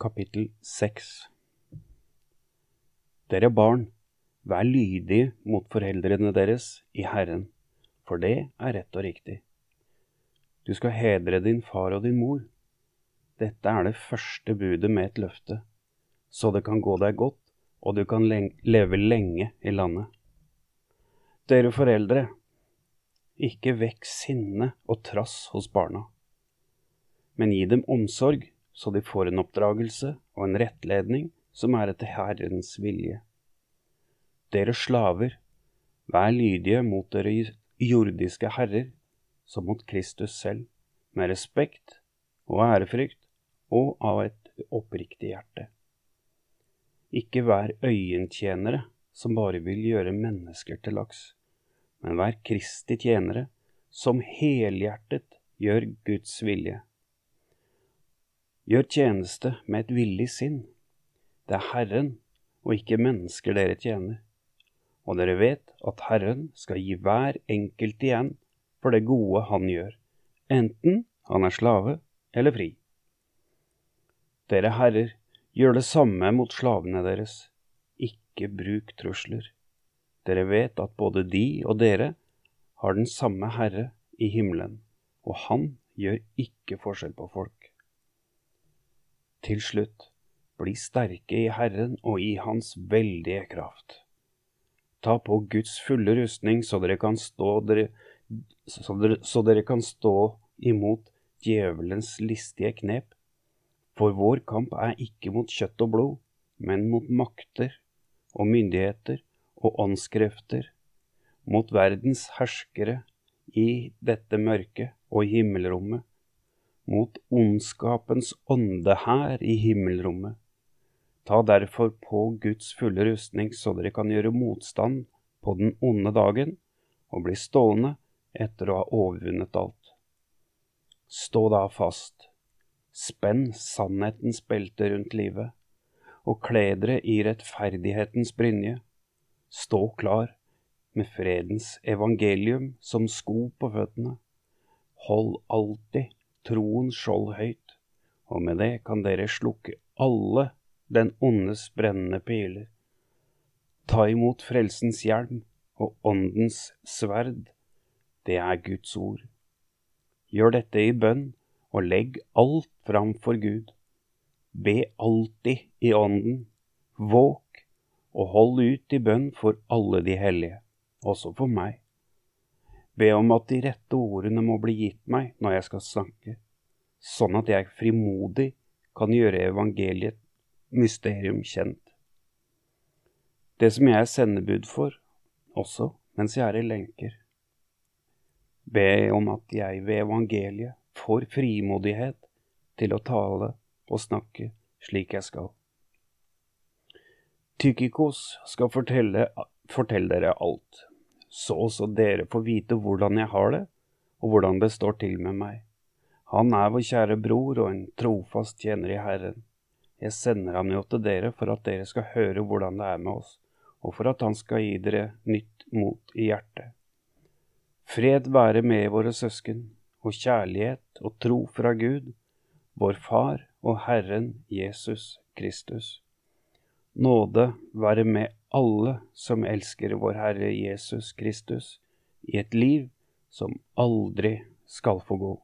kapittel 6 Dere barn, vær lydige mot foreldrene deres i Herren, for det er rett og riktig. Du skal hedre din far og din mor. Dette er det første budet med et løfte, så det kan gå deg godt, og du kan leve lenge i landet. Dere foreldre, ikke vekk sinne og trass hos barna, men gi dem omsorg så de får en oppdragelse og en rettledning som er etter Herrens vilje. Dere slaver, vær lydige mot dere jordiske herrer som mot Kristus selv, med respekt og ærefrykt og av et oppriktig hjerte. Ikke vær øyentjenere som bare vil gjøre mennesker til laks, men vær Kristi tjenere som helhjertet gjør Guds vilje. Gjør tjeneste med et villig sinn. Det er Herren og ikke mennesker dere tjener. Og dere vet at Herren skal gi hver enkelt igjen for det gode han gjør, enten han er slave eller fri. Dere herrer, gjør det samme mot slavene deres. Ikke bruk trusler. Dere vet at både de og dere har den samme Herre i himmelen, og han gjør ikke forskjell på folk. Til slutt, bli sterke i Herren og i Hans veldige kraft. Ta på Guds fulle rustning, så dere kan stå, dere, så dere, så dere kan stå imot djevelens listige knep. For vår kamp er ikke mot kjøtt og blod, men mot makter og myndigheter og åndskrefter, mot verdens herskere i dette mørket og himmelrommet mot ondskapens ånde her i himmelrommet. Ta derfor på Guds fulle rustning, så dere kan gjøre motstand på den onde dagen og bli stående etter å ha overvunnet alt. Stå da fast, spenn sannhetens belte rundt livet, og kle dere i rettferdighetens brynje. Stå klar med fredens evangelium som sko på føttene. Hold alltid troens skjold høyt, og med det kan dere slukke alle den ondes brennende piler. Ta imot frelsens hjelm og åndens sverd, det er Guds ord. Gjør dette i bønn, og legg alt fram for Gud. Be alltid i ånden, våk og hold ut i bønn for alle de hellige, også for meg. Be om at de rette ordene må bli gitt meg når jeg skal snakke, sånn at jeg frimodig kan gjøre evangeliet mysterium kjent. Det som jeg er sendebud for, også mens jeg er i lenker. Be om at jeg ved evangeliet får frimodighet til å tale og snakke slik jeg skal. Tykikos skal fortelle, fortelle dere alt så også dere får vite hvordan jeg har det, og hvordan det står til med meg. Han er vår kjære bror og en trofast tjener i Herren. Jeg sender ham jo til dere for at dere skal høre hvordan det er med oss, og for at han skal gi dere nytt mot i hjertet. Fred være med våre søsken, og kjærlighet og tro fra Gud, vår Far og Herren Jesus Kristus. Nåde være med alle som elsker vår Herre Jesus Kristus, i et liv som aldri skal få gå.